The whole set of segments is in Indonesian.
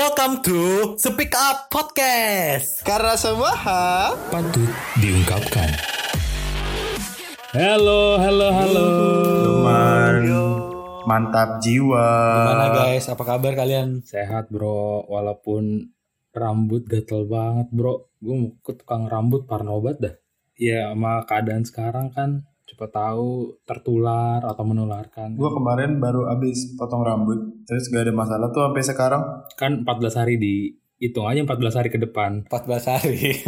Welcome to Speak Up Podcast. Karena semua hal patut diungkapkan. Halo, halo, halo. teman mantap jiwa. Gimana guys? Apa kabar kalian? Sehat bro, walaupun rambut gatel banget bro. Gue mau ke tukang rambut parnobat dah. Ya sama keadaan sekarang kan cepat tahu tertular atau menularkan. Gue kemarin baru abis potong rambut, terus gak ada masalah tuh sampai sekarang. Kan 14 hari di hitung aja 14 hari ke depan. 14 hari.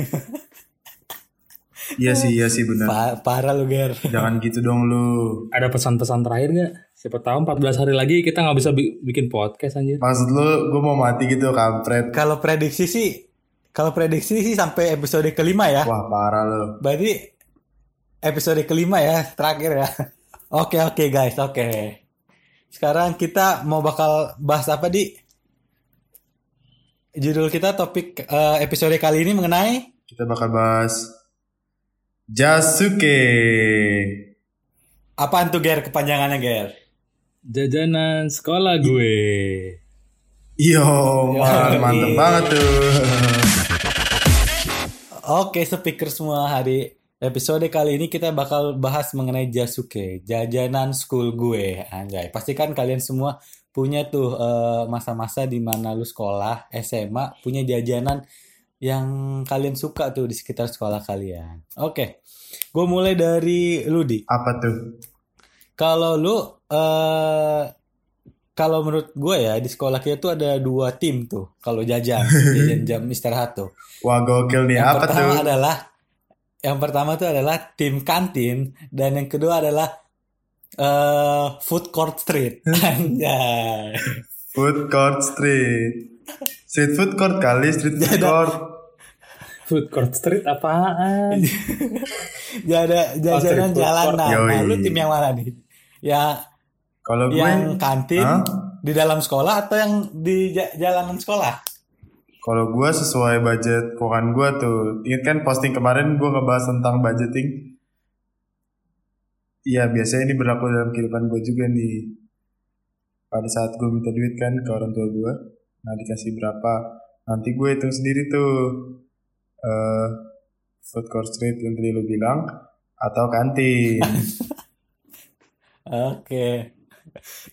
Iya sih, iya sih benar. Pa- parah lu Ger. Jangan gitu dong lu. Ada pesan-pesan terakhir gak? Siapa tahu 14 hari lagi kita nggak bisa bi- bikin podcast anjir. Maksud lu gue mau mati gitu kampret. Kalau prediksi sih, kalau prediksi sih sampai episode kelima ya. Wah parah lu. Berarti episode kelima ya, terakhir ya. Oke oke guys, oke. Sekarang kita mau bakal bahas apa di? Judul kita topik eh, episode kali ini mengenai Kita bakal bahas Jasuke. apaan tuh Ger kepanjangannya Ger? Jajanan sekolah gue. Yo, man, mantep banget tuh. Oke, speaker semua hari episode kali ini kita bakal bahas mengenai Jasuke, jajanan school gue. Anjay, pasti kan kalian semua punya tuh eh, masa-masa di mana lu sekolah SMA punya jajanan yang kalian suka tuh di sekitar sekolah kalian. Oke, gue mulai dari lu di. Apa tuh? Kalau lu eh kalau menurut gue ya di sekolah kita tuh ada dua tim tuh kalau jajan, jajan jam istirahat tuh. Wah gokil nih. Yang Apa pertama tuh? adalah yang pertama tuh adalah tim kantin dan yang kedua adalah eh food court street. Anjay. Food court street. Street food court kali, street food court. Food court street apaan? Jada jajanan street food jalanan. court. Nah, lu tim yang mana nih? Ya Kalau gue, yang kantin Hah? di dalam sekolah atau yang di ja- jalanan sekolah? Kalau gue sesuai budget keuangan gue tuh. Ingat kan posting kemarin gue ngebahas tentang budgeting. Iya biasanya ini berlaku dalam kehidupan gue juga nih. Pada saat gue minta duit kan ke orang tua gue, nah dikasih berapa, nanti gue hitung sendiri tuh. eh food court street yang tadi lu bilang atau kantin. Oke.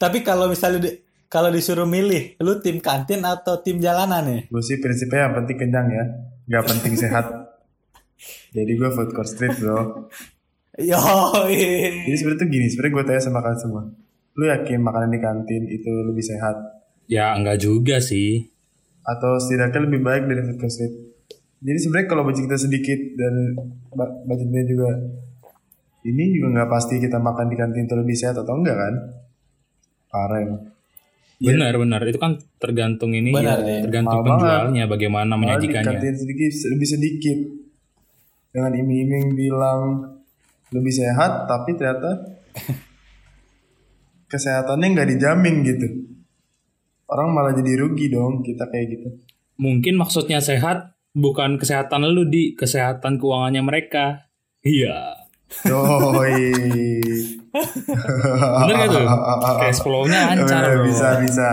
Tapi kalau misalnya kalau disuruh milih, lu tim kantin atau tim jalanan nih? gue sih prinsipnya yang penting kenyang ya, nggak penting sehat. Jadi gue food court street bro. Yo, Jadi sebenarnya tuh gini, sebenarnya gue tanya sama kalian semua. Lu yakin makanan di kantin itu lebih sehat? Ya enggak juga sih. Atau setidaknya lebih baik dari food court street? Jadi sebenarnya kalau budget kita sedikit dan budgetnya juga ini juga nggak pasti kita makan di kantin itu lebih sehat atau enggak kan? Parah emang. Benar benar itu kan tergantung ini Benar, ya, deh. tergantung banget. penjualnya bagaimana Malah menyajikannya. sedikit lebih sedikit dengan iming-iming bilang lebih sehat tapi ternyata kesehatannya nggak dijamin gitu orang malah jadi rugi dong kita kayak gitu Mungkin maksudnya sehat bukan kesehatan lu di kesehatan keuangannya mereka. Iya. Yoi. Bener gak tuh? Cash flow-nya lancar bro. bisa bisa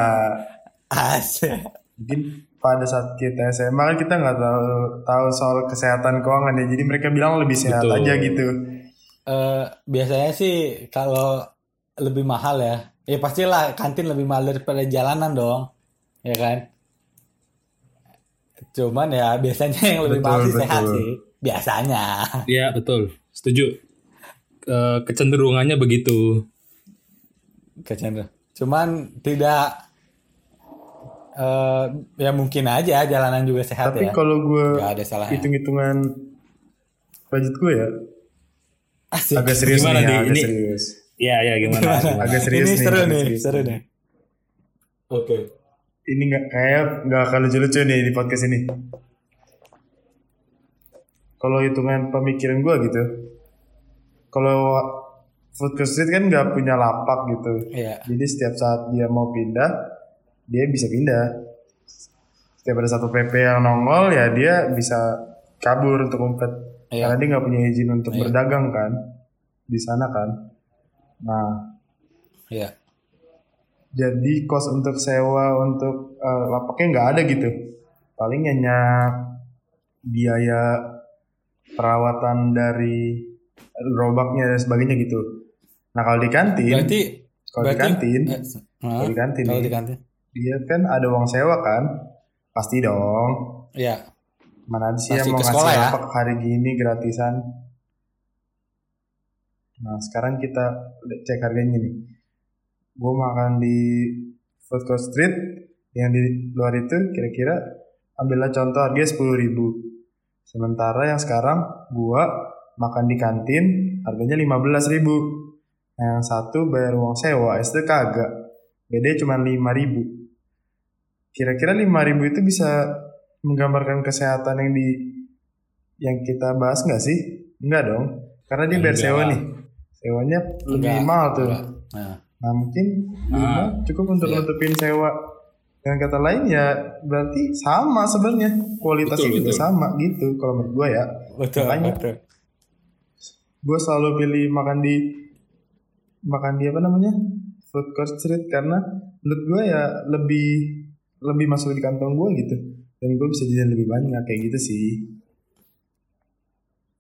asik. mungkin pada saat kita SMA kan kita nggak tahu tahu soal kesehatan keuangan ya jadi mereka bilang lebih sehat Betul. aja gitu Eh, biasanya sih kalau lebih mahal ya, ya pastilah kantin lebih mahal daripada jalanan dong, ya kan? Cuman ya biasanya yang lebih Betul, mahal sih sehat betul. sih, biasanya. Iya betul. Setuju. Eh, kecenderungannya begitu. Kecenderung. Cuman tidak eh ya mungkin aja jalanan juga sehat tapi ya. kalau gue Nggak ada salahnya. hitung-hitungan budget gue ya Asik. agak serius Gimana, nih ya, Di? agak Ini- serius Iya iya gimana? gimana? Agak serius ini nih, seru nih, serius seru nih. Oke. ini nggak kayak nggak akan lucu-lucu nih di podcast ini kalau hitungan pemikiran gue gitu kalau food court street kan nggak punya lapak gitu. Iya. jadi setiap saat dia mau pindah dia bisa pindah. Setiap ada satu PP yang nongol ya dia bisa kabur untuk ngumpet. Iya. karena dia nggak punya izin untuk berdagang kan di sana kan. Nah. Iya. jadi kos untuk sewa untuk eh, lapaknya nggak ada gitu. Paling hanya biaya perawatan dari gerobaknya dan sebagainya gitu. Nah kalau di kantin Berarti kalau di berarti kantin eh, kalau di kantin kalau di kantin. dia kan ada uang sewa kan? Pasti dong. Ya. mana sih yang mau ngasih ya? lapak hari gini gratisan? Nah sekarang kita cek harganya nih. Gue makan di food court street yang di luar itu kira-kira ambillah contoh harganya sepuluh ribu. Sementara yang sekarang gua makan di kantin harganya lima belas ribu nah, yang satu bayar uang sewa itu kagak beda cuma lima ribu kira-kira lima ribu itu bisa menggambarkan kesehatan yang di yang kita bahas nggak sih enggak dong karena dia bayar sewa nih sewanya lebih Enggak, mahal tuh enggak. Nah, Nah mungkin lima Ah, cukup untuk iya. nutupin sewa. Dengan kata lain ya berarti sama sebenarnya kualitasnya Betul, juga betul. sama gitu kalau menurut gue ya. betul, Makanya. betul. Gue selalu pilih makan di makan di apa namanya food court street karena menurut gue ya lebih lebih masuk di kantong gue gitu dan gue bisa jajan lebih banyak kayak gitu sih.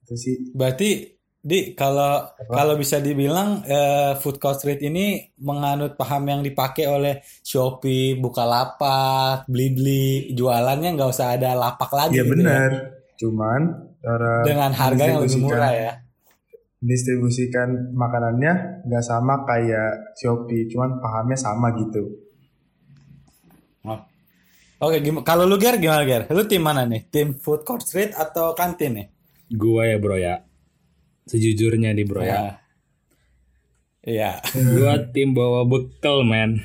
Itu sih. Berarti di kalau kalau bisa dibilang eh, food court street ini menganut paham yang dipakai oleh Shopee, Bukalapak, Blibli, jualannya nggak usah ada lapak lagi Iya gitu benar. Cuman cara ya. Dengan harga yang lebih murah ya. Distribusikan makanannya nggak sama kayak Shopee, cuman pahamnya sama gitu. Oh. Oke, gimana? Kalau lu Ger gimana Ger? Lu tim mana nih? Tim food court street atau kantin nih? Gua ya bro ya. Sejujurnya nih bro ya. Iya. Gua tim bawa bekal men.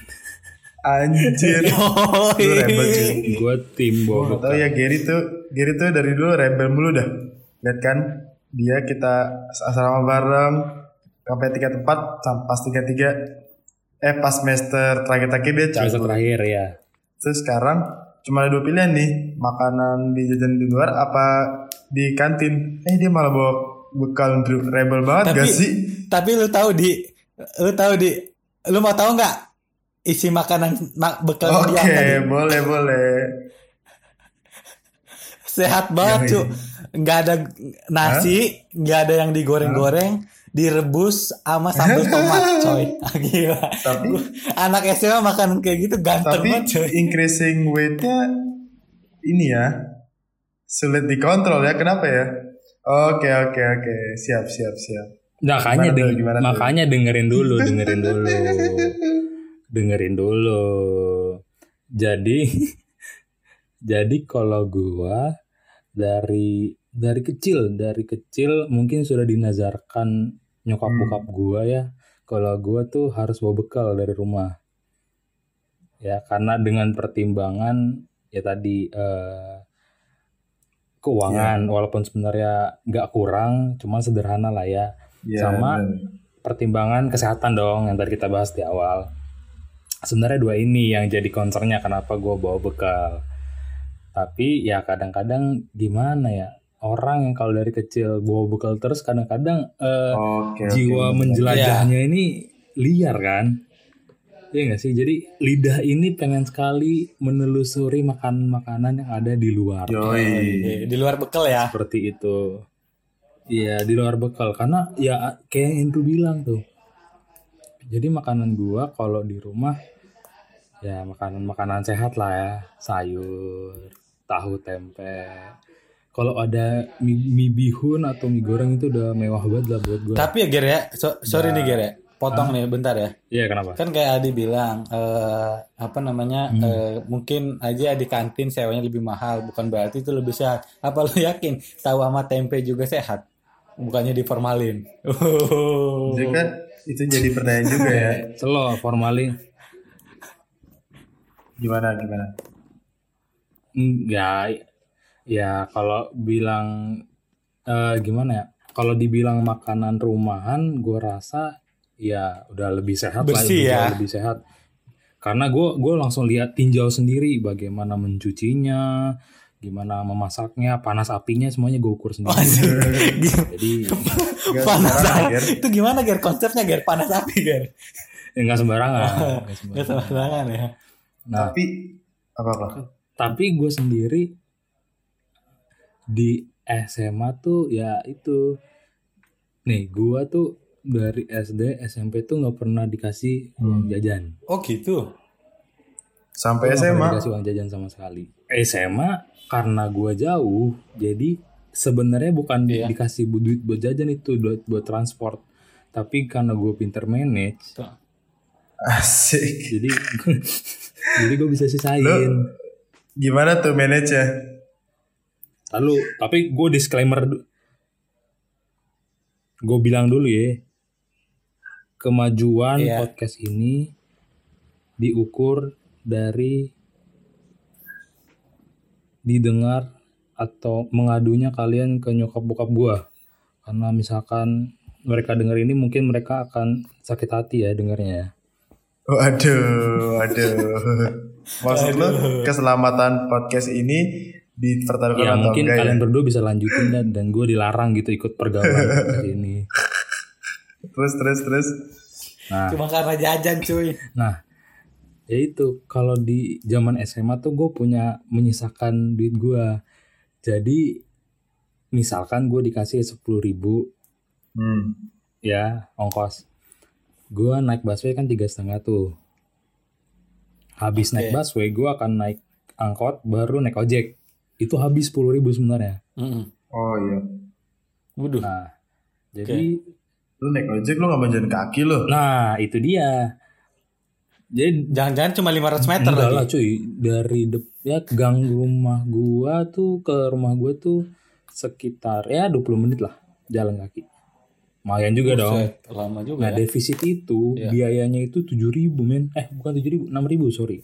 Anjir. Lu rebel cuy. Gua tim bawa nggak tahu bekal. ya Gary tuh Gary tuh dari dulu rebel mulu dah. Lihat kan dia kita asrama bareng sampai tiga tempat pas tiga tiga eh pas semester terakhir terakhir dia Semester cabut. terakhir ya. Terus sekarang cuma ada dua pilihan nih makanan di jajan di luar apa di kantin. Eh dia malah bawa bekal rebel banget Tapi- gak sih? Tapi lu tahu di lu tahu di lu mau tahu nggak isi makanan mak bekal Oke, dia nih? boleh boleh. Sehat banget cuy. Nggak ada nasi, nggak ada yang digoreng-goreng, direbus sama sambal tomat coy. Ah, Gila. Tapi Anak SMA makan kayak gitu ganteng tapi banget coy. increasing weight-nya ini ya sulit dikontrol ya. Kenapa ya? Oke oke oke siap siap siap. Makanya Gimana tuh, deng- tuh? makanya dengerin dulu, dengerin dulu. dengerin dulu. Jadi jadi kalau gua dari dari kecil, dari kecil mungkin sudah dinazarkan nyokap Hmm. bokap gua ya. Kalau gua tuh harus bawa bekal dari rumah. Ya, karena dengan pertimbangan ya tadi eh keuangan walaupun sebenarnya nggak kurang, cuma sederhana lah ya Ya, Sama. bener. pertimbangan kesehatan dong yang tadi kita bahas di awal. Sebenarnya dua ini yang jadi concernnya kenapa gue bawa bekal. Tapi ya kadang-kadang gimana ya orang yang kalau dari kecil bawa bekal terus kadang-kadang eh, Oke, oke, jiwa bener. menjelajahnya ini liar kan. Iya gak sih? Jadi lidah ini pengen sekali menelusuri makanan-makanan yang ada di luar. Yoi. Di luar bekal ya. Seperti itu. Iya di luar bekal karena ya kayak yang Indru bilang tuh. Jadi makanan gua kalau di rumah ya makanan-makanan sehat lah ya, sayur, tahu tempe. Kalau ada mie, mie bihun atau mie goreng itu udah mewah banget lah buat gua. Tapi ya Ger ya, so- sorry nih Ger ya. Potong nih bentar ya. Iya kenapa? Kan kayak Adi bilang eh, apa namanya Hmm. eh, mungkin aja di kantin sewanya lebih mahal, bukan berarti itu lebih sehat. Apa lu yakin tahu sama tempe juga sehat? Bukannya diformalin. Jadi kan itu jadi pertanyaan juga ya. Selo formalin. Gimana gimana? Enggak. Ya kalau bilang eh, gimana ya? Kalau dibilang makanan rumahan, gue rasa ya udah lebih sehat Bersih lah, ya. lebih sehat. Karena gue gue langsung lihat tinjau sendiri bagaimana mencucinya, gimana memasaknya, panas apinya semuanya gue ukur sendiri. Jadi panas. Itu gimana Ger konsepnya Ger panas api Ger? Ya, nggak sembarangan. Nggak Nggak sembarangan. sembarangan ya. Nah, Tapi apa-apa? tapi gue sendiri di SMA tuh ya itu nih gue tuh dari SD SMP tuh nggak pernah dikasih uang jajan Oh gitu. Sampai Gua SMA. dikasih uang jajan sama sekali SMA karena gue jauh jadi sebenarnya bukan Iya. dikasih duit buat jajan itu buat buat transport tapi karena gue pinter manage Tuh. Asik. jadi jadi gue bisa sisain Gimana tuh manage-nya? Lalu, tapi gue disclaimer gue bilang dulu ya, kemajuan Iya. podcast ini diukur dari didengar atau mengadunya kalian ke nyokap bokap gue, karena misalkan mereka denger ini mungkin mereka akan sakit hati ya dengarnya ya. Waduh, waduh. Maksud lo keselamatan podcast ini dipertaruhkan Ya atau mungkin enggak ya? kalian berdua bisa lanjutin dan, dan gue dilarang gitu ikut pergaulan ini. Terus terus terus. Nah, Cuma karena jajan cuy. Nah, ya itu kalau di zaman SMA tuh gue punya menyisakan duit gue. Jadi misalkan gue dikasih sepuluh ribu Hmm. ya ongkos, gue naik busway kan tiga setengah tuh. Habis Oke. naik busway gue akan naik angkot baru naik ojek. Itu habis sepuluh ribu sebenarnya. Mm-mm. Oh iya. Waduh. Nah, jadi Lu naik ojek lu nggak jalan kaki lo. nah itu dia. Jadi Jangan-jangan cuma 500 meter Enggak lagi. lah cuy dari dep ya gang rumah gua tuh ke rumah gua tuh sekitar ya 20 menit lah jalan kaki. Lumayan juga dong. Buset, Lama juga Nah ya. defisit itu Iya. biayanya itu 7000 men. Eh bukan 7000, 6000 sorry.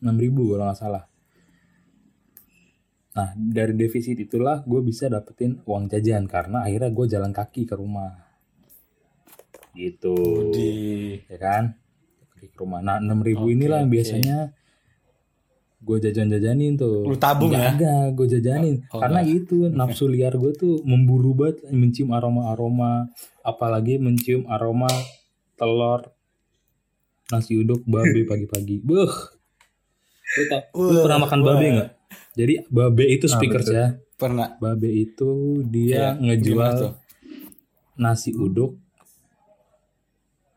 6000 kalau nggak salah. Nah dari defisit itulah gue bisa dapetin uang jajan karena akhirnya gue jalan kaki ke rumah. Gitu. Di ya kan? Pergi ke rumah. Nah 6000 Oke, inilah yang biasanya gue jajan-jajanin tuh. Lu tabung ya? Enggak, gue jajanin. Oh, karena itu nafsu liar gue tuh memburu banget mencium aroma-aroma. Apalagi mencium aroma telur nasi uduk babe pagi-pagi. Beuh. Lu, tau- lu pernah makan wah. babe nggak jadi babe itu Ah, speakers betul. ya pernah. babe itu dia gimana ngejual tuh? nasi uduk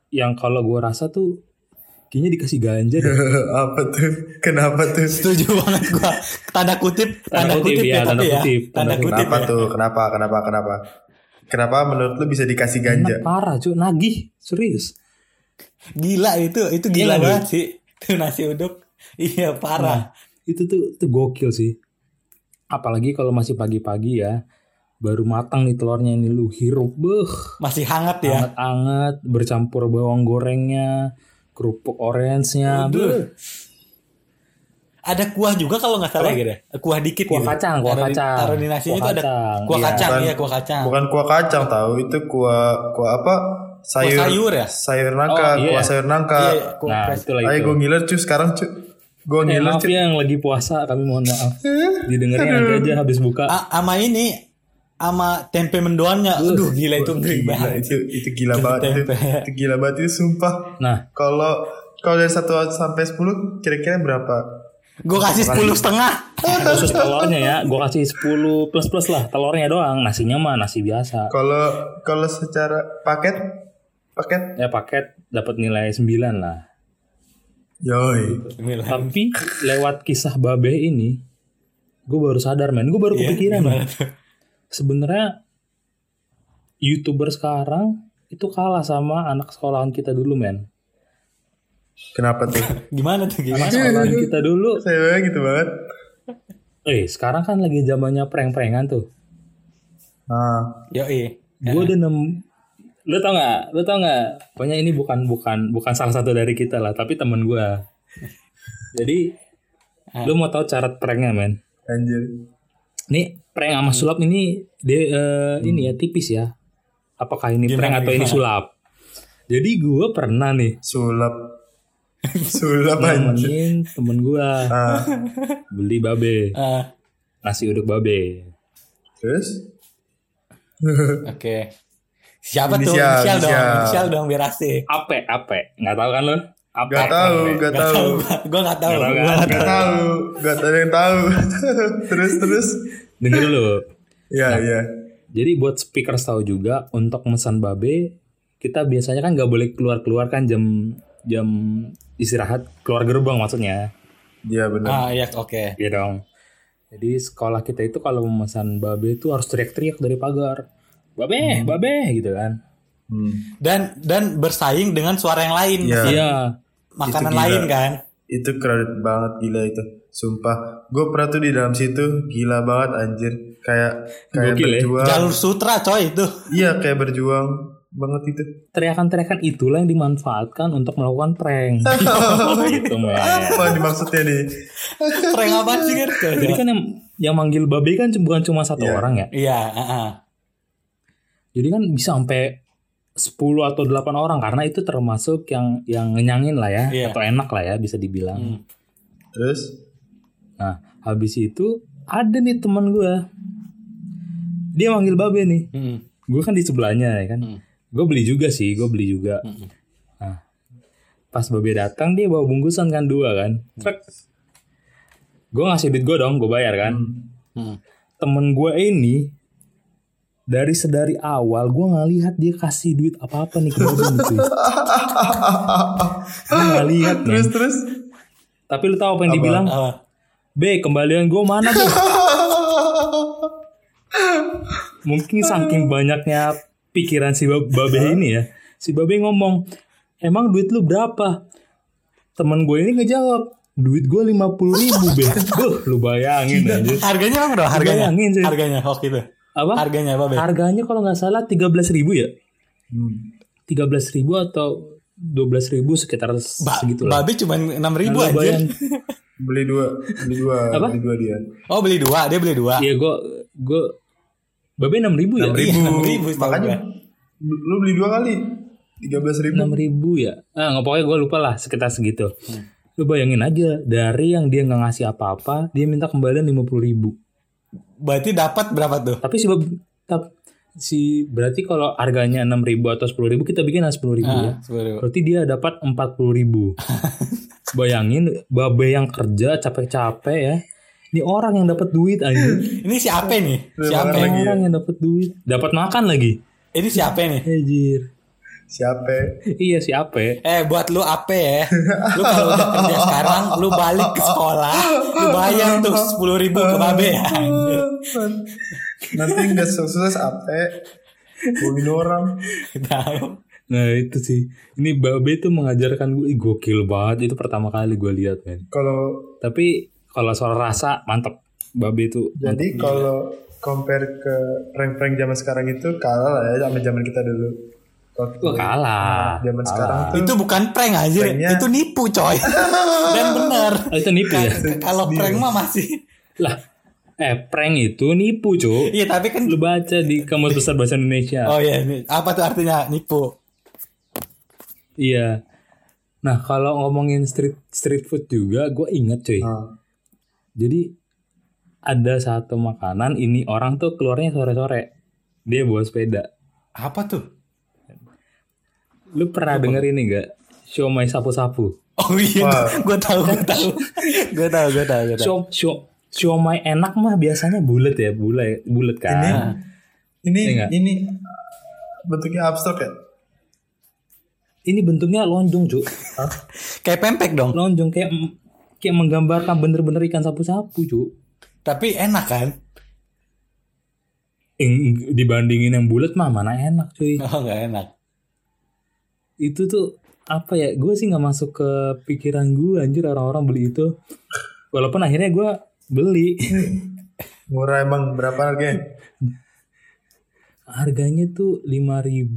yang kalau gue rasa tuh kayaknya dikasih ganja deh. apa tuh? Kenapa tuh? Setuju banget gua. Tanda kutip, tanda, kutip, ya, tanda tapi ya. kutip, Tanda tanda kutip Kenapa ya. tuh? Kenapa? Kenapa? Kenapa? Kenapa menurut lu bisa dikasih ganja? Enak parah cuy, nagih, serius. Gila itu, itu gila Iya, banget sih. Itu nasi uduk. Iya, parah. Itu tuh itu gokil sih. Apalagi kalau masih pagi-pagi ya, baru matang nih telurnya ini lu hirup, beh, Masih hangat ya. anget-anget, bercampur bawang gorengnya, kerupuk orange-nya, beh. Ada kuah juga kalau nggak salah gitu. Kuah dikit Kuah gitu. kacang, kuah kacang. Taruh di nasinya Kuah itu ada kacang, kuah iya. kacang, Bukan- iya kuah kacang. Bukan kuah kacang tahu, itu kuah kuah apa? Sayur. sayur ya? Sayur nangka, Oh, iya. kuah sayur nangka. Iya, kuah Nah, itulah Ayo itu. gue ngiler cuy sekarang cuy. Gue Eh, maaf ya yang lagi puasa, kami mohon maaf. Didengarnya nanti aja habis buka. A- ama ini ama tempe mendoannya. Aduh, gila itu ngeri Gila, banget. itu itu gila banget itu. Tempe. Itu gila banget itu sumpah. Nah, Kalau kalau dari 1 sampai 10 kira-kira berapa? Gue kasih sepuluh setengah. khusus telurnya ya, gue kasih 10 plus plus lah, telurnya doang, nasinya mah nasi biasa. Kalau kalau secara paket paket Ya paket dapat nilai 9 lah. Yoi. Tapi lewat kisah babe ini, gue baru sadar men, gue baru Iya, kepikiran men. Sebenarnya youtuber sekarang itu kalah sama anak sekolahan kita dulu men. Kenapa tuh? Gimana tuh Anak gimana? sekolahan kita dulu, Saya gitu banget. eh sekarang kan lagi zamannya prank-prankan tuh. Nah, Yo Gue udah nem, lu tau nggak? Lu tau nggak? Pokoknya ini bukan bukan bukan salah satu dari kita lah, tapi temen gue. Jadi, lu mau tahu cara pranknya men? anjir. Nih prank sama sulap ini dia eh, ini ya tipis ya. Apakah ini Gimana, prank atau ini gimana? sulap? Jadi gue pernah nih Sulap. Sulap anjir. temen gue Ah, beli babe Ah, nasi uduk babe. terus? Oke. Siapa tuh? Inisial, Inisial dong, inisial. inisial dong biar asik. Ape, Ape. Nggak tahu kan lo? Ape. Gak tahu, gak Gak tahu. tahu, gue gak tahu. Nggak tahu kan? Gak tahu. gak ada yang tahu. terus terus. Dengar dulu. Ya ya. Jadi buat speakers tahu juga untuk pesan babe kita biasanya kan nggak boleh keluar keluar kan jam jam istirahat keluar gerbang maksudnya Iya benar. Ah iya oke. Iya dong. Jadi sekolah kita itu kalau memesan babe itu harus teriak-teriak dari pagar. Babe, babe gitu kan. Hmm. Dan dan bersaing dengan suara yang lain. Iya. Iya. Makanan lain kan. Itu crowded banget gila itu. Sumpah, gue pernah tuh di dalam situ gila banget anjir. Kayak kayak Gokil ya. berjuang. Jalur sutra coy itu. Iya kayak berjuang banget itu. Teriakan-teriakan itulah yang dimanfaatkan untuk melakukan prank. gitu, men. Apa nih maksudnya nih? Prank apa sih Jadi kan yang yang manggil babe kan bukan cuma satu Iya. orang ya. Iya, heeh. Jadi kan bisa sampai 10 atau 8 orang karena itu termasuk yang yang ngenyangin lah ya Iya. atau enak lah ya bisa dibilang. Hmm. Terus? Nah, habis itu ada nih teman gue. Dia manggil babe nih. Hmm. Gue kan di sebelahnya ya kan. Hmm. Gue beli juga sih, gue beli juga. Hmm. Nah, pas babe datang dia bawa bungkusan kan dua kan. Trek. Gue ngasih duit gue dong, gue bayar kan. Hmm. Temen gue ini dari sedari awal gue nggak lihat dia kasih duit apa apa nih ke nih, cuy. Gue nggak lihat. Terus terus? Tapi lu tahu apa yang dibilang? Apa? B kembalian gue mana B? Mungkin saking banyaknya pikiran si Bab- Babe ini ya. Si Babe ngomong, emang duit lu berapa? Temen gue ini ngejawab, duit gue 50 ribu Be. Duh, lu bayangin aja. Harganya bro, harganya. Bayangin sih. Harganya waktu itu. Apa? Harganya apa, Be? Harganya kalau nggak salah 13 ribu ya. Hmm. 13 ribu atau 12 ribu sekitar Ba segitu lah. Babe cuma 6 ribu Nah, aja. bayang. Beli dua, beli dua, Apa? beli dua dia. Oh beli dua, dia beli dua. Iya gue, gue, Babe 6 ribu ya? 6 Iya, ribu. 6 ribu setahu Makanya gua. lu beli dua kali. Tiga belas ribu. enam ribu ya ah nggak pokoknya gue lupa lah sekitar segitu lu bayangin aja dari yang dia nggak ngasih apa-apa dia minta kembalian lima puluh ribu Berarti dapat berapa tuh? tapi si tap- si berarti kalau harganya enam ribu atau sepuluh ribu kita bikin sepuluh ribu ya Ah, sepuluh ribu. berarti dia dapat empat puluh ribu bayangin babe yang kerja capek-capek ya ini orang yang dapat duit aja Ini siapa nih? Siapa? Lagi ya? orang yang dapat duit dapat makan lagi Ini siapa nih? Anjir. Siapa? iya si Ape Eh buat lu apa ya? Lu kalau udah kerja sekarang, lu balik ke sekolah, lu bayar tuh sepuluh ribu ke babe ya. Nanti nggak sukses apa? Bohongin orang. Tahu? Nah itu sih Ini Babe tuh mengajarkan gue Gokil banget Itu pertama kali gue lihat men Kalau Tapi Kalau soal rasa Mantep Babe itu jadi kalau compare ke prank-prank zaman sekarang itu kalah lah ya sama zaman kita dulu. Waktu kalah zaman Kalah. sekarang tuh Itu bukan prank aja, Pranknya- itu nipu coy. Dan bener. Oh, Itu nipu ya Kalau prank mah masih. Lah Eh prank itu nipu cu Iya tapi kan. Lu baca di Kamus Besar Bahasa Indonesia Oh iya, ini apa tuh artinya nipu? Iya Nah kalau ngomongin street street food juga Gue inget cuy Ah, Jadi Ada satu makanan Ini orang tuh keluarnya sore-sore Dia bawa sepeda Apa tuh? Lu pernah denger ini gak? Siomay sapu-sapu Oh iya, Wah. gue tahu, gue tahu, gue tahu, gue tahu, gue tahu. Sio, sio, siomay enak mah biasanya bulat ya, bulat, bulat kan. ini Iya nggak? ini bentuknya abstrak ya? Ini bentuknya lonjong, cu. Kayak pempek dong. Lonjong kayak kayak menggambarkan bener-bener ikan sapu-sapu, cu. Tapi enak kan? Eh, dibandingin yang bulat mah mana enak, cuy. Oh nggak enak. Itu tuh apa ya? Gue sih nggak masuk ke pikiran gue anjir orang-orang beli itu. Walaupun akhirnya gue beli. Murah emang berapa harganya? Harganya tuh 5000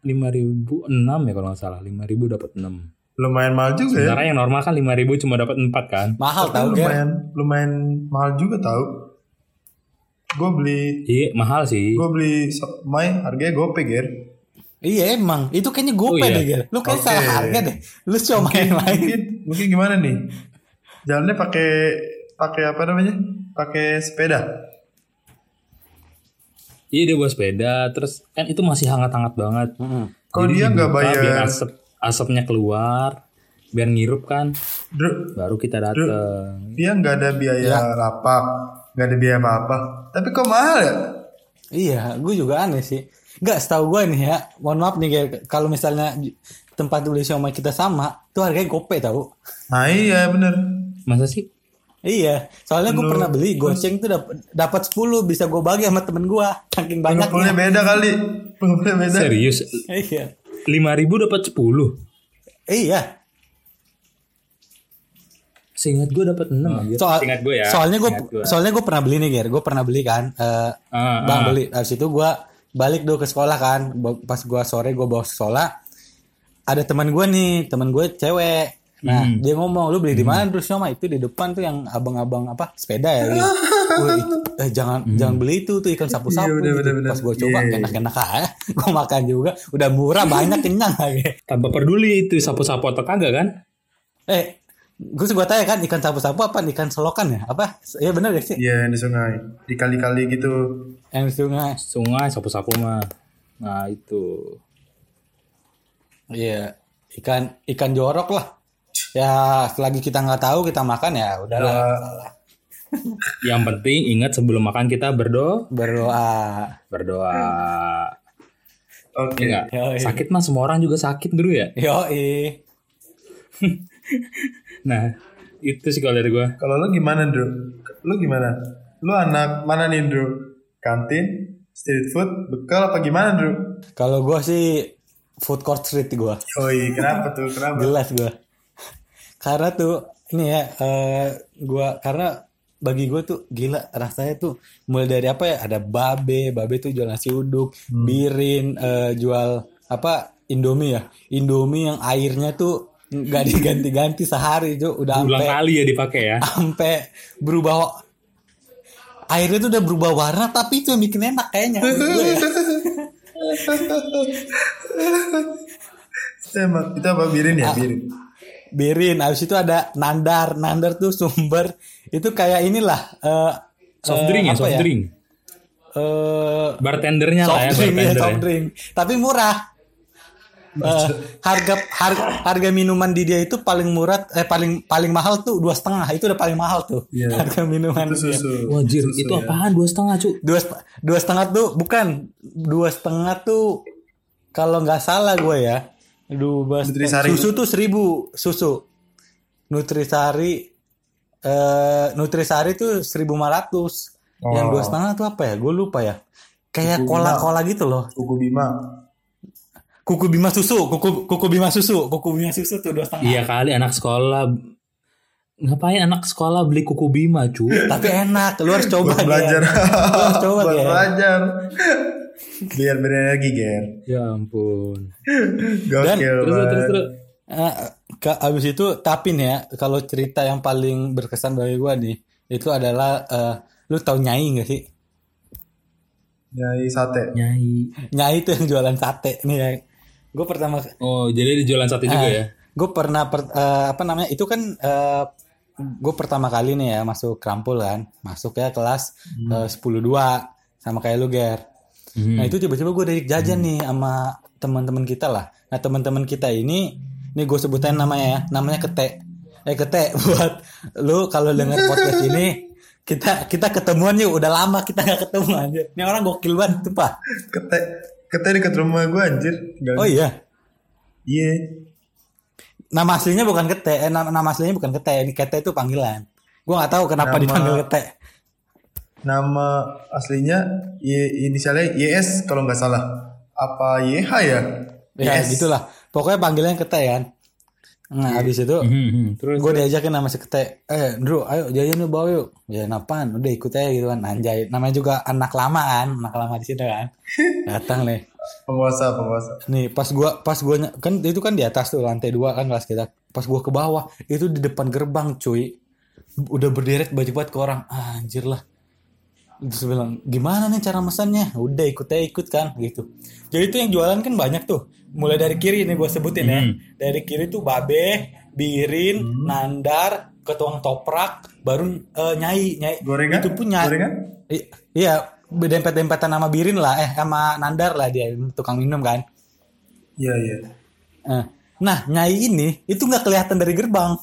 5006 ya kalau nggak salah. 5000 dapat 6. Lumayan mahal juga ya. Sementara yang normal kan 5000 cuma dapat 4 kan. Mahal tau lumayan lumayan mahal juga tahu. Gue beli Iya, mahal sih. gue beli somai harganya gope ger. Iya emang, itu kayaknya gue Oh, iya. deh Ger. Lu kayak Oke. salah harga deh. Lu coba main lain. Mungkin mungkin gimana nih? Jalannya pakai pakai apa namanya? Pakai sepeda. Iya dia bawa sepeda, terus kan itu masih hangat-hangat banget. Kok Jadi dia nggak bayar? Biar asap asapnya keluar, biar ngirup kan. Dru, Baru kita dateng. dia nggak ada biaya Ya. lapak, nggak ada biaya apa-apa. Tapi kok mahal ya? Iya, gue juga aneh sih. Gak setahu gue nih ya, mohon maaf nih kayak kalau misalnya tempat beli siomay kita sama, tuh harganya gope tau. Nah iya bener. Masa sih? Iya, soalnya gue pernah beli goceng tuh dap- dapat 10 bisa gue bagi sama temen gue, saking Pengepulnya banyaknya. beda kali. Pengepulnya beda. Serius? Iya, 5000 dapat 10. iya. Seingat gue dapat 6 aja. Soal, Seingat gue ya. soalnya gue, soalnya gue pernah beli nih, Ger. Gue pernah beli kan, eh, Ah, bang ah. beli. Habis itu gue balik dulu ke sekolah kan, pas gue sore gue bawa sekolah, ada teman gue nih, teman gue cewek. Nah, Hmm. dia ngomong, lu beli di mana terus sama itu di depan tuh yang abang-abang apa sepeda ya. Gitu. Eh, jangan jangan beli itu tuh ikan sapu-sapu Iya, bener, gitu. Pas gue coba Iya. enak-enak aja, gue makan juga, udah murah banyak kenyang lagi. Tanpa peduli itu sapu-sapu atau kagak kan? Eh, gue gue tanya kan ikan sapu-sapu apa ikan selokan ya? Apa? Iya bener gak sih? Iya di sungai. Dikali-kali gitu. Yang di sungai. Sungai sapu-sapu mah. Nah itu. Iya, ikan ikan jorok lah. Ya, selagi kita nggak tahu kita makan ya udahlah. Yang penting ingat sebelum makan kita berdoa, Berdoa. berdoa. Oke. Iya nggak? Yoi. Sakit mah semua orang juga sakit dulu ya. Yoi. Nah itu sih kalau dari gue. Kalau lu gimana, Bro? Lu gimana? Lu anak mana nih, Bro? Kantin, street food, bekal apa gimana, Bro? Kalau gua sih food court street gua. Oi, kenapa tuh? Kenapa? Jelas gua. Karena tuh ini ya eh gua karena bagi gue tuh gila rasanya tuh mulai dari apa ya ada babe babe tuh jual nasi uduk birin eh, jual apa indomie ya indomie yang airnya tuh nggak diganti-ganti sehari tuh udah Ulang kali ya dipakai ya. sampai berubah airnya tuh udah berubah warna tapi itu yang bikin enak kayaknya ya. Emang itu apa birin Ah. ya, birin? birin habis itu ada nandar nandar tuh sumber itu kayak inilah eh, Soft eh, drink ya, apa soft drink. Eh, Bartendernya lah ya, soft drink ya, soft ya. drink tapi murah Eh, harga harga harga minuman di dia itu paling murah eh paling paling mahal tuh dua setengah itu udah paling mahal tuh Iya. harga minuman Itu susu. Wajir, Susu itu ya. apaan dua setengah cu? dua dua setengah tuh bukan dua setengah tuh kalau nggak salah gue ya dua susu tuh seribu susu nutrisari eh nutrisari tuh seribu lima ratus yang Oh. dua setengah tuh apa ya gue lupa ya kayak Suku cola gitu loh Kuku Bima. Kuku bima susu kuku kuku bima susu kuku bima susu tuh dua setengah Iya kali anak sekolah ngapain anak sekolah beli kuku bima cu? tapi enak lu harus coba Buat belajar. Lu harus coba Buat belajar. Biar berenergi, Ger. ya ampun. Gokil Terus terus banget. terus. Eh, ke abis itu tapi nih ya kalau cerita yang paling berkesan bagi gua nih itu adalah eh, lu tahu nyai gak sih Nyai sate. Nyai. nyai itu yang jualan sate nih ya gue pertama Oh jadi di jualan sate juga ya? gue pernah per- eh, apa namanya itu kan gue pertama kali nih ya masuk krampul kan masuk ya kelas sepuluh dua sama kayak lu ger Hmm. Nah itu tiba-tiba gue dari jajan nih sama teman-teman kita lah. Nah teman-teman kita ini, nih gue sebutin namanya ya, namanya kete. Eh kete buat lu kalau denger podcast ini kita kita ketemuan yuk udah lama kita nggak ketemu aja. Ini orang gokil banget tuh pak. Kete. Kete dekat rumah gue anjir. Tinggal- Oh iya, Iya. nama aslinya bukan kete, eh, nama, nama aslinya bukan kete, ini kete itu panggilan. Gue nggak tahu kenapa Nama- dipanggil kete. Nama aslinya Y, inisialnya YS kalau nggak salah. Apa YH ya? Ya YS. gitulah. Pokoknya panggilannya kete kan. Nah habis itu Hmm, hmm. Terus gue diajakin sama si kete eh Bro ayo jajan yuk bawa yuk. Ya napaan udah ikut aja gitu kan. Anjay. Namanya juga anak lama kan anak lama di sini kan. Datang nih. Penguasa, penguasa. nih pas gua pas gua kan itu kan di atas tuh lantai dua kan kelas kita. Pas gua ke bawah itu di depan gerbang cuy. Udah berderet baju buat ke orang. Ah, anjir lah terus bilang gimana nih cara mesennya udah ikut aja ikut kan gitu jadi itu yang jualan kan banyak tuh mulai dari kiri nih gue sebutin ya Hmm. dari kiri tuh babe birin nandar ketuang toprak baru eh, nyai nyai Gorengan? itu pun nyai Gorengan? I- iya dempet-dempetan sama Birin lah, eh sama Nandar lah dia tukang minum kan. Iya iya. Eh, Nah, Nyai ini itu nggak kelihatan dari gerbang.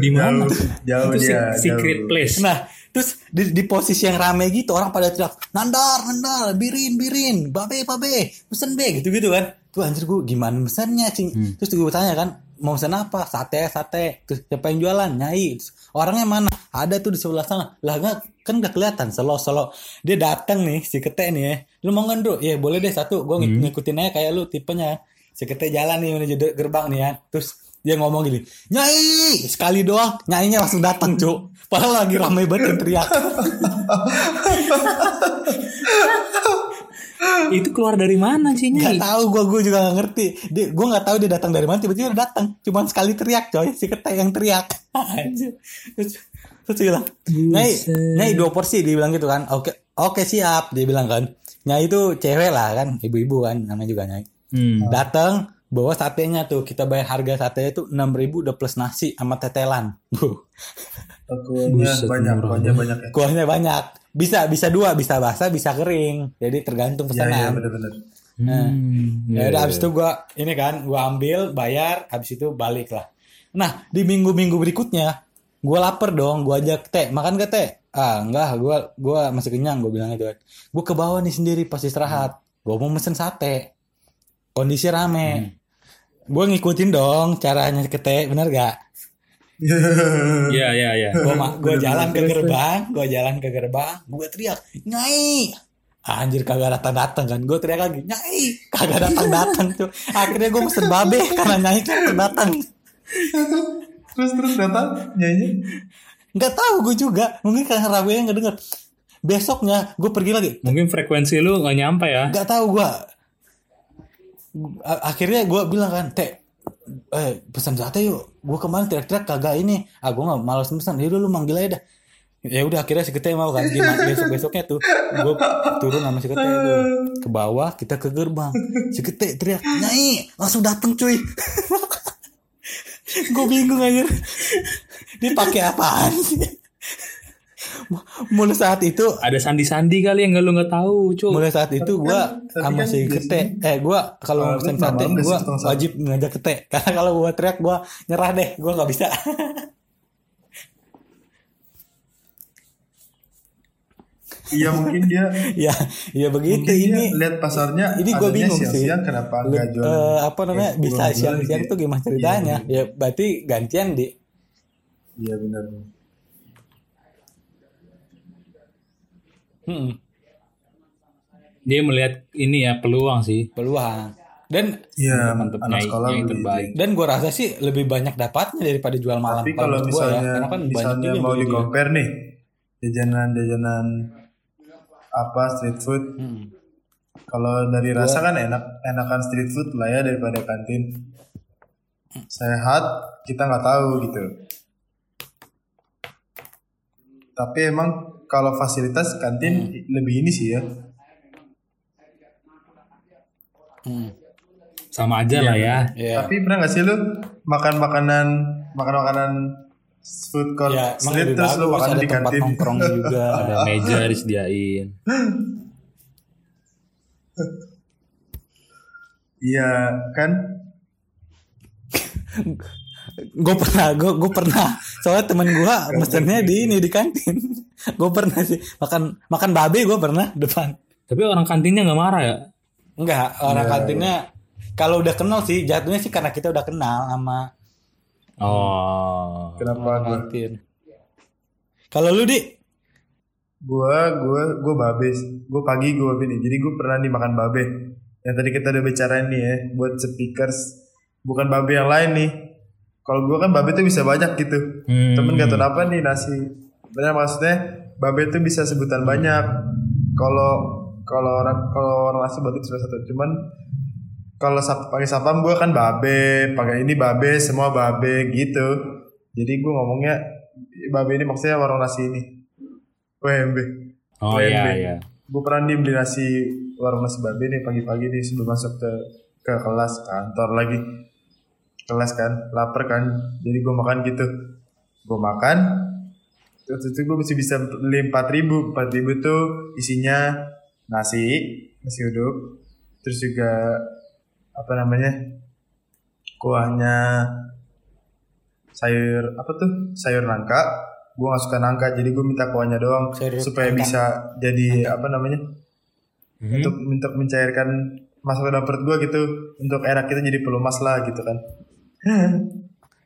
Di mana? Jauh Itu dia. se- secret jauh. place. Nah, terus di, di posisi yang rame gitu orang pada teriak, "Nandar, Nandar, Birin, Birin, Babe, Babe, pesen be." gitu-gitu kan. Tuh anjir gue gimana pesannya, Cing. Terus gue tanya kan, mau pesan apa? Sate, sate. Terus siapa yang jualan? Nyai. Terus, orangnya mana? Ada tuh di sebelah sana. Lah nggak kan nggak kelihatan selo selo dia datang nih si kete nih ya lu mau nggak Ndro? ya boleh deh satu gue ng- ngikutin aja kayak lu tipenya si kete jalan nih menuju gerbang nih ya terus dia ngomong gini nyai! Sekali doang nyainya langsung datang cuk. Padahal lagi ramai banget yang teriak. Itu keluar dari mana sih nggak Nyai? tahu gue gue juga nggak ngerti. Dia gue nggak tahu dia datang dari mana tiba-tiba datang. Cuman sekali teriak coy si kete yang teriak. Terus terus dia bilang nyai nyai dua porsi dia bilang gitu kan. Oke oke siap dia bilang kan. Nyai itu cewek lah kan ibu-ibu kan namanya juga nyai. Hmm. datang bawa satenya tuh kita bayar harga satenya tuh enam ribu udah plus nasi sama tetelan Bu, Kuahnya banyak, kuahnya banyak ya. kuahnya banyak bisa bisa dua bisa basah bisa kering jadi tergantung Iya iya pesanan benar-benar. Hmm. Ya udah abis itu gua ini kan gua ambil bayar habis itu balik lah. Nah di minggu-minggu berikutnya gua lapar dong gua ajak teh makan gak teh? Ah enggak gua gua masih kenyang gua bilang itu. Gua ke bawah nih sendiri pas istirahat. Gua mau mesen sate. Kondisi rame. Gua ngikutin dong caranya ke teh bener gak? Iya iya iya. Gua ma- gua jalan ke gerbang, gua jalan ke gerbang, gua teriak, "Nyai!" Anjir kagak datang datang kan, gue teriak lagi, "Nyai!" Kagak datang datang tuh. Akhirnya gue mesen babe karena nyai kagak datang. terus terus datang nyanyi. Nggak tahu gue juga, mungkin karena Rabe nggak denger. Besoknya gue pergi lagi, Mungkin frekuensi lu nggak nyampe ya. nggak tahu gue. Akhirnya gue bilang kan, teh, eh pesan sate yuk. Gue kemarin teriak-teriak kagak ini. Ah gue nggak malas pesan. Yaudah lu manggil aja dah. Ya udah akhirnya si Kete mau kan besok besoknya tuh gue turun sama si Kete tuh ke bawah kita ke gerbang si Kete teriak nyai langsung dateng cuy gue bingung aja dia pakai apaan sih mulai saat itu Ada sandi-sandi kali yang lu nggak tahu, cuy. mulai saat itu gue tapi sama kan si Kete. eh gue kalau pesen sate gue wajib ngajak Kete. Karena kalau gue teriak gue nyerah deh. Gue nggak bisa. Iya mungkin dia. Ya ya begitu ini. lihat pasarnya ini gue bingung sih. kenapa nggak jual eh, apa namanya eh, bisa siang-siang gitu. tuh gimana ceritanya? ya berarti gantian di Iya benar. Hmm, Dia melihat ini ya peluang sih. peluang dan Iya, Mantep anak sekolah yang terbaik. dan gue rasa sih lebih banyak dapatnya daripada jual malam Tapi kalau gua ya. misalnya karena kan banyak misalnya mau di compare nih jajanan-jajanan apa street food Hmm. kalau dari rasa kan enak enakan street food lah ya daripada kantin sehat kita nggak tahu gitu tapi emang kalau fasilitas kantin lebih ini sih ya Hmm. Sama aja lah ya. Iya. tapi pernah nggak sih lu makan makanan makan makanan food court Ya, street terus lu makan di kantin nongkrong juga. Ada meja disediain. iya kan gue pernah, gue gue pernah. Soalnya temen gue mesennya di ini di kantin. gue pernah sih makan makan babe gue pernah depan. Tapi orang kantinnya nggak marah ya? Enggak, orang kantinnya kalau udah kenal sih jatuhnya sih karena kita udah kenal sama Oh. kenapa kantin. Kalau lu di gua gua gua babe gua pagi gua babe nih jadi gua pernah nih makan babe yang tadi kita udah bicarain nih ya buat speakers bukan babe yang lain nih kalau gua kan babe tuh bisa banyak gitu. Hmm. temen gak tau apa nih nasi. Benar maksudnya babe tuh bisa sebutan banyak. Kalau kalau orang kalau orang nasi babe cuma satu. Cuman kalau sap, pakai sapam gua kan babe pakai ini babe semua babe gitu. Jadi gua ngomongnya babe ini maksudnya warung nasi ini. WMB Oh iya WMB. iya. gue pernah nih beli nasi warung nasi babe nih pagi-pagi nih sebelum masuk ke ke kelas kantor lagi kelas kan lapar kan. Jadi gue makan gitu. Gue makan. Waktu itu gue masih bisa beli empat ribu. Empat ribu tuh isinya nasi nasi uduk. Terus juga apa namanya kuahnya sayur apa tuh? Sayur nangka. Gue gak suka nangka jadi gue minta kuahnya doang. Sayur supaya nangka. bisa jadi apa namanya Hmm. untuk untuk mencairkan masuk ke dalam perut gue gitu. Untuk erak kita jadi pelumas lah gitu kan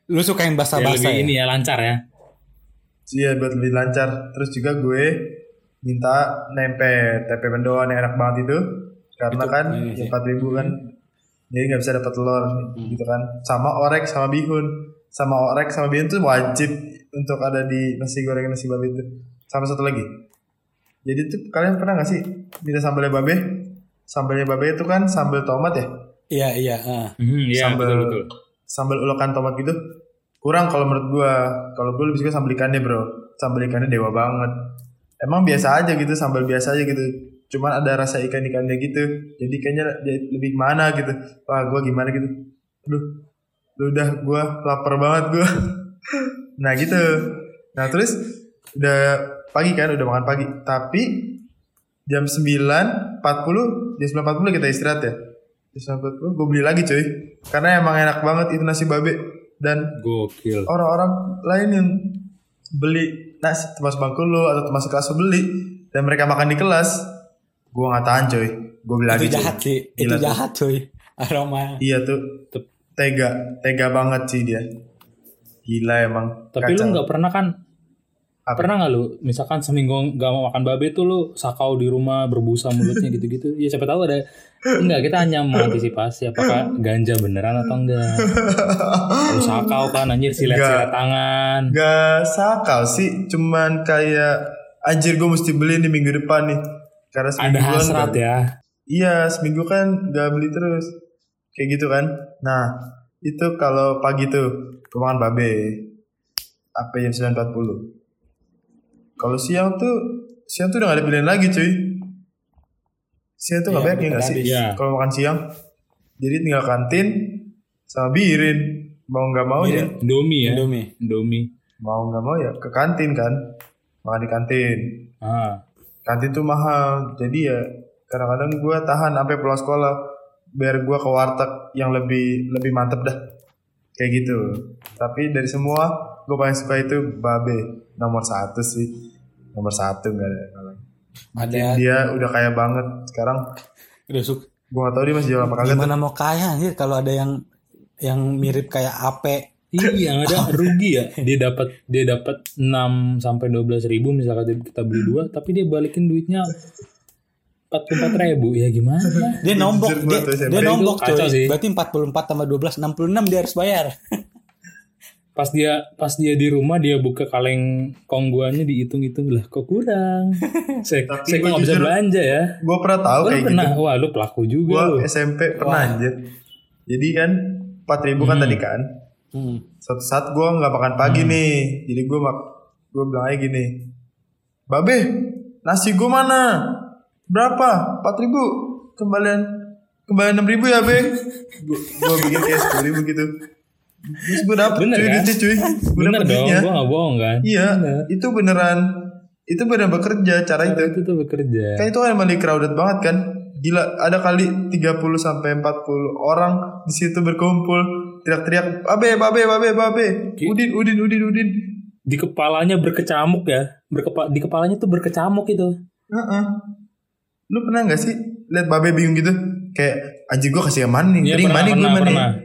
Lu suka yang Ya, basah-basah lebih ya? ini ya lancar ya. Iya buat lebih lancar. Terus juga gue minta nempe tempe mendoan yang enak banget itu karena Itu, kan ini sih. empat ribu kan jadi nggak bisa dapat telur gitu kan sama orek sama bihun sama orek sama bihun tuh wajib untuk ada di nasi goreng nasi babi itu sama satu lagi jadi tuh kalian pernah nggak sih minta sambalnya babe sambalnya babe itu kan sambal tomat ya Iya, iya. ah. Hmm, iya Sambal- betul betul. Sambal ulekan tomat gitu kurang kalau menurut gua. Kalau gua lebih suka sambal ikannya bro. Sambal ikannya dewa banget. Emang biasa aja gitu sambal biasa aja gitu. Cuman ada rasa ikan ikannya gitu. Jadi kayaknya lebih mana gitu. Wah gua gimana gitu. Aduh lu udah gua lapar banget gua. Nah gitu. Nah terus udah pagi kan udah makan pagi. Tapi jam 9.40 jam 9.40 kita istirahat ya jam 9.40 gue beli lagi coy karena emang enak banget itu nasi babe dan Gokil. orang-orang lain yang beli nasi teman bangku lo atau teman kelas lo beli dan mereka makan di kelas gue nggak tahan coy gue beli lagi Itu coy. jahat sih. Gila Itu tuh. jahat cuy. Aroma. iya tuh Tep- tega tega banget sih dia gila emang Tapi lu Kacau. nggak pernah kan? Apa? Pernah nggak lu? Misalkan seminggu nggak mau makan babe tuh lu sakau di rumah berbusa mulutnya gitu-gitu. Ya siapa tahu ada. Enggak, kita hanya mengantisipasi apakah ganja beneran atau enggak. Lu sakau kan anjir silet-silet tangan. Gak sakal sih, cuman kayak anjir gue mesti beli nih minggu depan nih. Karena Ada seminggu hasrat ya. Iya, seminggu kan gak beli terus. Kayak gitu kan. Nah, itu kalau pagi tuh gue makan babe. Apa jam 9.40. Kalau siang tuh siang tuh udah gak ada pilihan lagi cuy. Siang tuh gak Iya, banyak ya gak sih? Iya. Kalau makan siang. Jadi tinggal kantin sama birin. Mau gak mau ya Indomie ya. Indomie. Indomie. mau nggak mau ya ke kantin kan makan di kantin Ah, kantin tuh mahal jadi ya kadang-kadang gue tahan sampai pulang sekolah biar gue ke warteg yang lebih lebih mantep dah kayak gitu tapi dari semua gue paling suka itu babe nomor satu sih nomor satu nggak ada lain. Ada dia udah kaya banget sekarang udah suka. gue gak tahu dia masih jual apa kagak tuh. Gimana mau kaya anjir kalau ada yang yang mirip kayak ape. Iya, ada rugi ya. Dia dapat dia dapat 6 sampai 12 ribu misalkan kita beli dua, tapi dia balikin duitnya 44 ribu. Ya gimana? Dia nombok, dia, dia nombok coy. Berarti 44 tambah 12 66 dia harus bayar. Pas dia pas dia di rumah dia buka kaleng kongguannya dihitung-hitung lah kok kurang. Saya Tapi saya gua nggak bisa belanja ya. gue pernah tahu Lu kayak pernah, gitu wah lu pelaku juga lu. gue SMP pernah Wah. anjir jadi kan 4000 kan Hmm. tadi kan Hmm. suatu saat gue nggak makan pagi Hmm. nih jadi gue mak gue bilang aja gini babe nasi gue mana berapa empat ribu kembalian kembalian enam ribu ya be gue bikin kayak sepuluh ribu gitu terus gue dapet Bener cuy kan? duitnya cuy gue Bener dong, duitnya gua nggak bohong kan. iya Bener. itu beneran itu beneran bekerja cara Cara itu itu tuh bekerja. kan itu kan emang di crowded banget kan gila ada kali 30 sampai 40 orang di situ berkumpul teriak-teriak babe babe babe babe udin udin udin udin Di kepalanya berkecamuk ya. Berkepa di kepalanya tuh berkecamuk itu. Heeh. lu pernah nggak sih lihat babe bingung gitu kayak anjing gue kasih yang mana nih Iya, Mending pernah, mana gue pernah, mana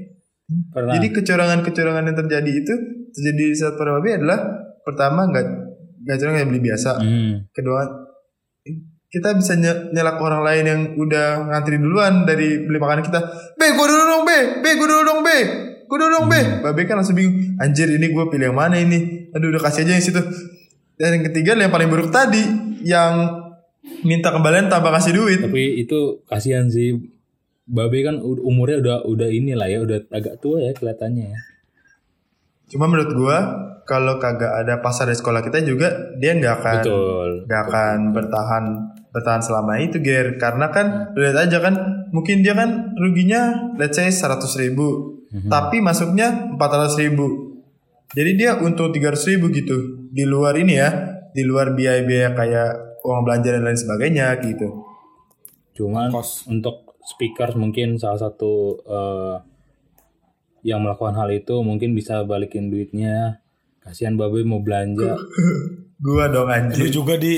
pernah. Jadi kecurangan-kecurangan yang terjadi itu terjadi saat pada babe adalah pertama nggak nggak curang yang beli biasa. Hmm. kedua kita bisa nye- nyelak orang lain yang udah ngantri duluan dari beli makanan kita. Be gue dulu dong be! Be gue dulu dong be! Gue dulu dong be! Babe kan langsung bingung anjir ini gue pilih yang mana ini? Aduh udah kasih aja yang situ. Dan yang ketiga yang paling buruk tadi yang minta kembalian tanpa kasih duit. Tapi itu kasihan sih. Babe kan umurnya udah udah inilah ya, udah agak tua ya kelihatannya ya. cuma menurut gua kalau kagak ada pasar di sekolah kita juga dia nggak akan Betul. nggak akan bertahan bertahan selama itu ger karena kan lu lihat aja kan mungkin dia kan ruginya let's say 100 ribu Mhm. tapi masuknya 400 ribu Jadi dia untung 300 ribu gitu. Di luar ini ya, di luar biaya-biaya kayak uang belanja dan lain sebagainya gitu. Cuman Kos. untuk speaker mungkin salah satu eh, yang melakukan hal itu mungkin bisa balikin duitnya. Kasihan babe mau belanja. Gua dong Lu anjir. juga di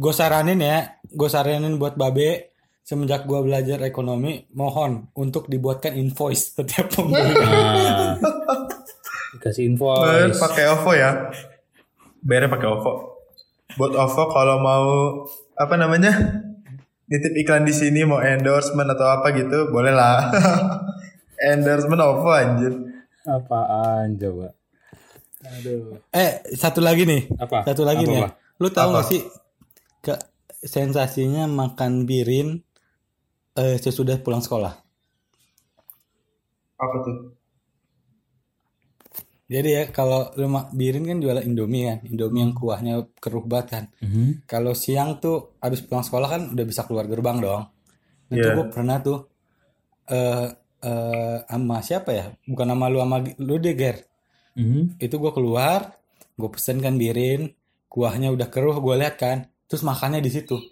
gue saranin ya, gue saranin buat Babe semenjak gue belajar ekonomi, mohon untuk dibuatkan invoice setiap pembeli. Nah, dikasih Bayar invoice. pakai OVO ya. Bayarnya pakai OVO. Buat OVO kalau mau apa namanya? Nitip iklan di sini mau endorsement atau apa gitu, boleh lah. endorsement OVO anjir. Apaan coba? Aduh. eh, satu lagi nih. Apa? Satu lagi Apa, nih. ya. Pak? Lu tahu Apa? gak sih ke sensasinya makan birin eh, sesudah pulang sekolah? Apa tuh? Jadi ya kalau lu ma- birin kan jualan Indomie kan, Indomie yang kuahnya keruh banget kan. Mhm. Kalau siang tuh abis pulang sekolah kan udah bisa keluar gerbang dong. Nah, Itu Iya. gue pernah tuh eh eh sama siapa ya? Bukan sama lu sama lu deh Ger. Mhm. Itu gue keluar, gue pesen kan birin, kuahnya udah keruh, gue lihat kan, terus makannya di situ.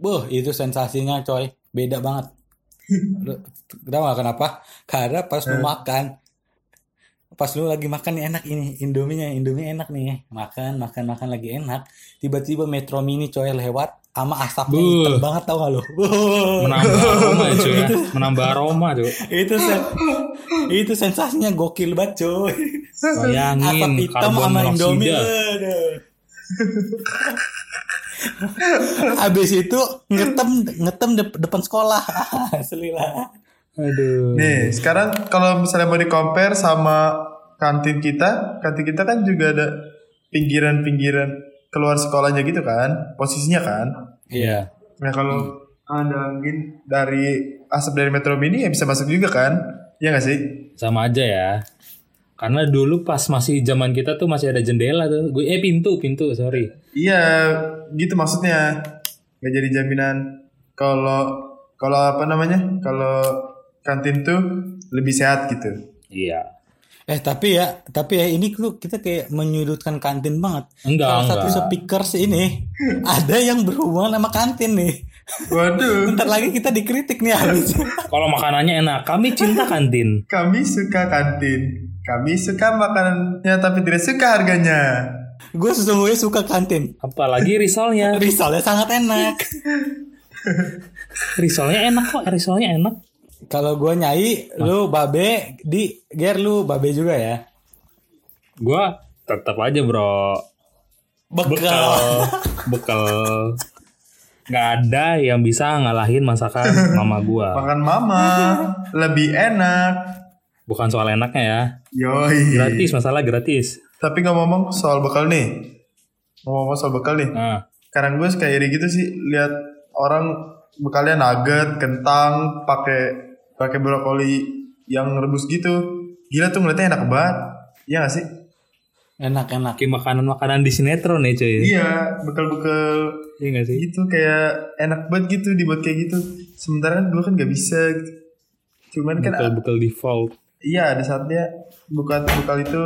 Boh, itu sensasinya coy, beda banget. Gak kenapa? Karena pas lu makan, pas lu lagi makan nih enak ini Indominya, Indomie enak nih, makan, makan, makan lagi enak. Tiba-tiba Metro Mini coy lewat, sama asapnya Buh. hitam banget tau gak lu? Buh. Menambah aroma ya cuy ya. Menambah aroma cuy. itu sen- itu sensasinya gokil banget coy. Asap Bayangin hitam karbon sama Indomie. Abis itu ngetem ngetem dep- depan sekolah. Asli lah. Aduh. Nih, sekarang kalau misalnya mau di compare sama kantin kita, kantin kita kan juga ada pinggiran-pinggiran keluar sekolahnya gitu kan, posisinya kan. Iya. Nah kalau ada angin dari asap dari Metro Mini ya bisa masuk juga kan? Ya nggak sih? Sama aja ya. Karena dulu pas masih zaman kita tuh masih ada jendela tuh. Gue eh pintu, pintu, sorry. Iya, gitu maksudnya. Nggak jadi jaminan kalau kalau apa namanya? Kalau kantin tuh lebih sehat gitu. Iya. Eh tapi ya, tapi ya ini tuh kita kayak menyudutkan kantin banget. Enggak, Salah satu enggak. speakers ini ada yang berhubungan sama kantin nih. Waduh, Bentar lagi kita dikritik nih habis. Kalau makanannya enak, kami cinta kantin. kami suka kantin. Kami suka makanannya tapi tidak suka harganya. Gue sesungguhnya suka kantin. Apalagi risolnya. Risolnya sangat enak. Risolnya enak kok, risolnya enak. Kalau gue nyai, lu babe, di ger lu babe juga ya. Gua tetap aja bro. Bekal. Bekal. Gak ada yang bisa ngalahin masakan mama gua. Makan mama lebih enak. Bukan soal enaknya ya. Yoi. Gratis, masalah gratis. Tapi ngomong-ngomong soal bekal nih. Ngomong-ngomong soal bekal nih. Nah, Kadang gue suka iri gitu sih lihat orang bekalnya nugget, kentang, pakai pakai brokoli yang rebus gitu. Gila tuh ngeliatnya enak banget. Iya gak sih? Enak-enak. kayak makanan-makanan di sinetron ya cuy. Iya, bekal-bekal Iya gak sih? gitu kayak enak banget gitu dibuat kayak gitu. Sementara kan gue kan gak bisa gitu. Cuman kan Bekal-bekal default. iya ada saatnya buka bekal itu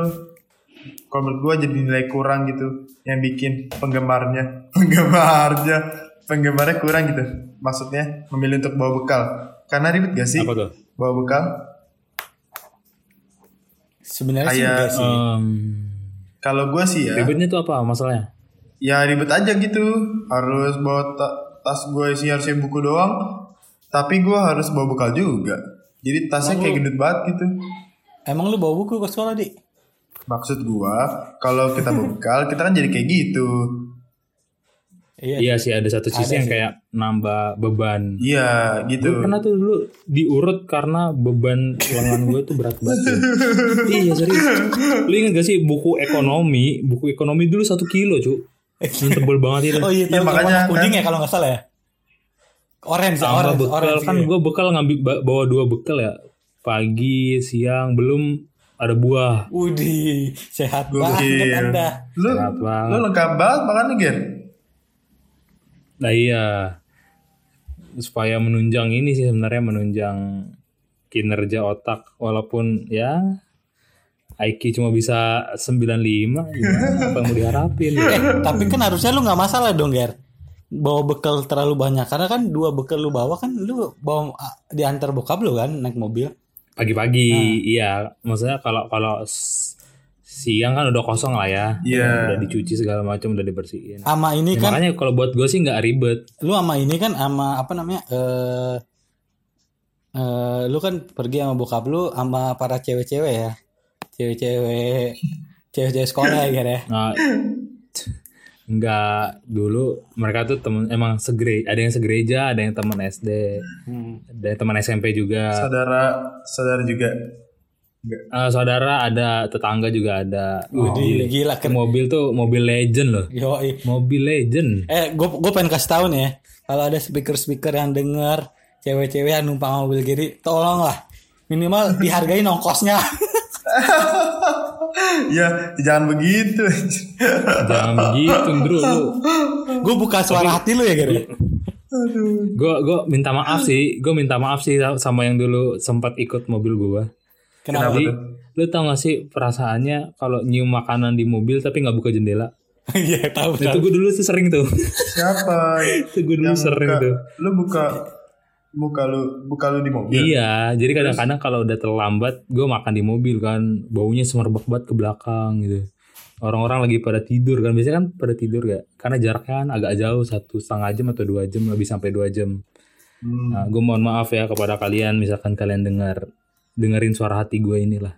kalau menurut gue jadi nilai kurang gitu yang bikin penggemarnya penggemarnya penggemarnya kurang gitu maksudnya memilih untuk bawa bekal karena ribet gak sih Apa tuh? bawa bekal Sebenarnya sih Kayak, enggak sih. Em, kalau gue sih ya ribetnya tuh apa masalahnya? ya ribet aja gitu harus bawa ta- tas gue isi harusnya buku doang tapi gue harus bawa bekal juga jadi tasnya kayak gendut banget gitu Emang lu bawa buku ke sekolah, Di? maksud gue kalau kita bawa bekal kita kan jadi kayak gitu Iya. Iya sih ada satu sisi Ada yang sih. kayak nambah beban. iya Gue gitu pernah tuh dulu diurut karena beban lengan gue tuh berat banget. iya serius. Lu inget gak sih buku ekonomi? Buku ekonomi dulu satu kilo cu. Yang tebel banget itu. Oh iya, tahu makanya puding kan. ya kalau nggak salah ya. Orange, Tambah orange, bekal orange. kan iya. gue bekal ngambil ba- bawa dua bekal ya. Pagi, siang, belum ada buah. Udih, sehat Gokil. banget Anda. lu Sehat banget. lu lengkap banget makannya Ger Nah iya. Supaya menunjang ini sih sebenarnya menunjang kinerja otak walaupun ya IQ cuma bisa 95 gimana apa yang mau diharapin ya? Eh, tapi kan harusnya lu nggak masalah dong, Ger. Bawa bekal terlalu banyak karena kan dua bekal lu bawa kan lu bawa ah, diantar bokap lu kan naik mobil. pagi-pagi iya maksudnya kalau kalau siang kan udah kosong lah ya Iya. udah dicuci segala macam udah dibersihin Ama ini Ya, kan makanya kalau buat gue sih nggak ribet lu ama ini kan ama apa namanya? eh eh, lu kan pergi sama bokap lu sama para cewek-cewek ya. Cewek-cewek cewek-cewek sekolah ya, Ger ya. nah, nggak dulu mereka tuh temen emang segere ada yang segereja ada yang teman SD Hmm. ada yang teman SMP juga Saudara, saudara juga. Eh, saudara ada tetangga juga ada Wih, gila. gila keren. mobil tuh mobil legend loh Yoi. mobil legend Eh, gue gue pengen kasih tahu nih ya. Kalau ada speaker-speaker yang denger cewek-cewek yang numpang mobil kiri, tolonglah minimal dihargai ongkosnya. ya, jangan begitu. jangan begitu bro lu gue buka suara hati lu ya, gue gue minta maaf sih gue minta maaf sih sama yang dulu sempat ikut mobil gue Kenapa? Jadi, lu tau gak sih perasaannya kalau nyium makanan di mobil tapi nggak buka jendela? Iya, tahu Itu tahu. gue dulu tuh sering tuh. Siapa? itu gue dulu sering buka, tuh. Lu buka buka lu buka lu di mobil. Iya, jadi kadang-kadang kalau udah terlambat, gue makan di mobil kan, baunya semerbak banget ke belakang gitu. Orang-orang lagi pada tidur kan, biasanya kan pada tidur gak? Karena jaraknya kan agak jauh, satu setengah jam atau dua jam, lebih sampai dua jam. Hmm. Nah, gue mohon maaf ya kepada kalian, misalkan kalian dengar dengerin suara hati gue inilah.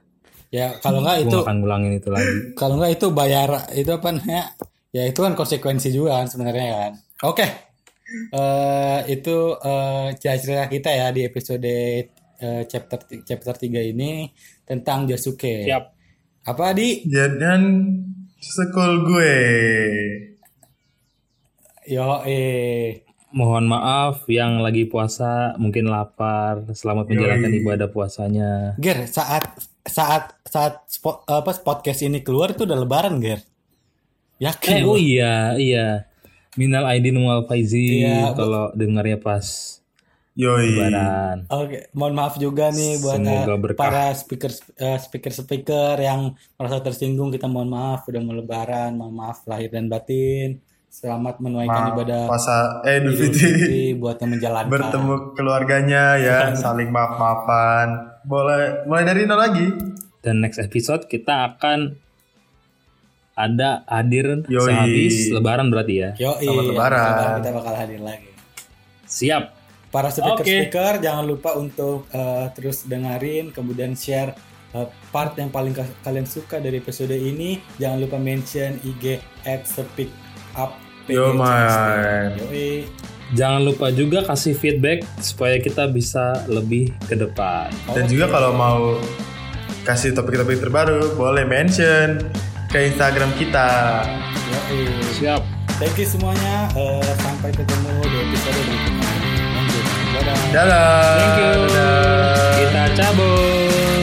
Ya, kalau nggak itu akan ngulangin itu lagi. kalau nggak itu bayar itu apa namanya? Ya itu kan konsekuensi juga kan sebenarnya kan. Oke. Eh itu eh cerita kita ya di episode eh, chapter chapter 3 ini tentang Jasuke. Siap. Apa di? Ya, Dan sekol gue. Yo eh Mohon maaf yang lagi puasa mungkin lapar. Selamat menjalankan Yoi. ibadah puasanya. Ger, saat saat saat spot, apa podcast ini keluar itu udah lebaran, Ger. Yakin? Eh, oh iya, iya. Minal aidin wal faizin Iya, kalau dengarnya pas Yoi. lebaran. Oke, mohon maaf juga nih buat Semoga eh, para speaker eh, speaker speaker yang merasa tersinggung kita mohon maaf udah mau lebaran, mohon maaf lahir dan batin. Selamat menunaikan Ma- ibadah Puasa eh Idul Fitri. Buat yang menjalankan. Bertemu keluarganya ya, saling maaf-maafan. Boleh mulai dari nol lagi. Dan next episode kita akan ada hadir Yoi. sehabis lebaran berarti ya. Yo, Selamat lebaran. kita bakal hadir lagi. Siap. Para speaker Oke. speaker jangan lupa untuk eh, terus dengerin kemudian share eh, part yang paling ka- kalian suka dari episode ini. Jangan lupa mention IG at speak up Yo man. Jangan lupa juga kasih feedback supaya kita bisa lebih ke depan. Dan juga kalau mau kasih topik-topik terbaru, boleh mention ke Instagram kita. Yoi. Siap. Thank you semuanya. Uh, sampai ketemu di episode berikutnya. Dadah. Dadah. Thank you. Dadah. Kita cabut.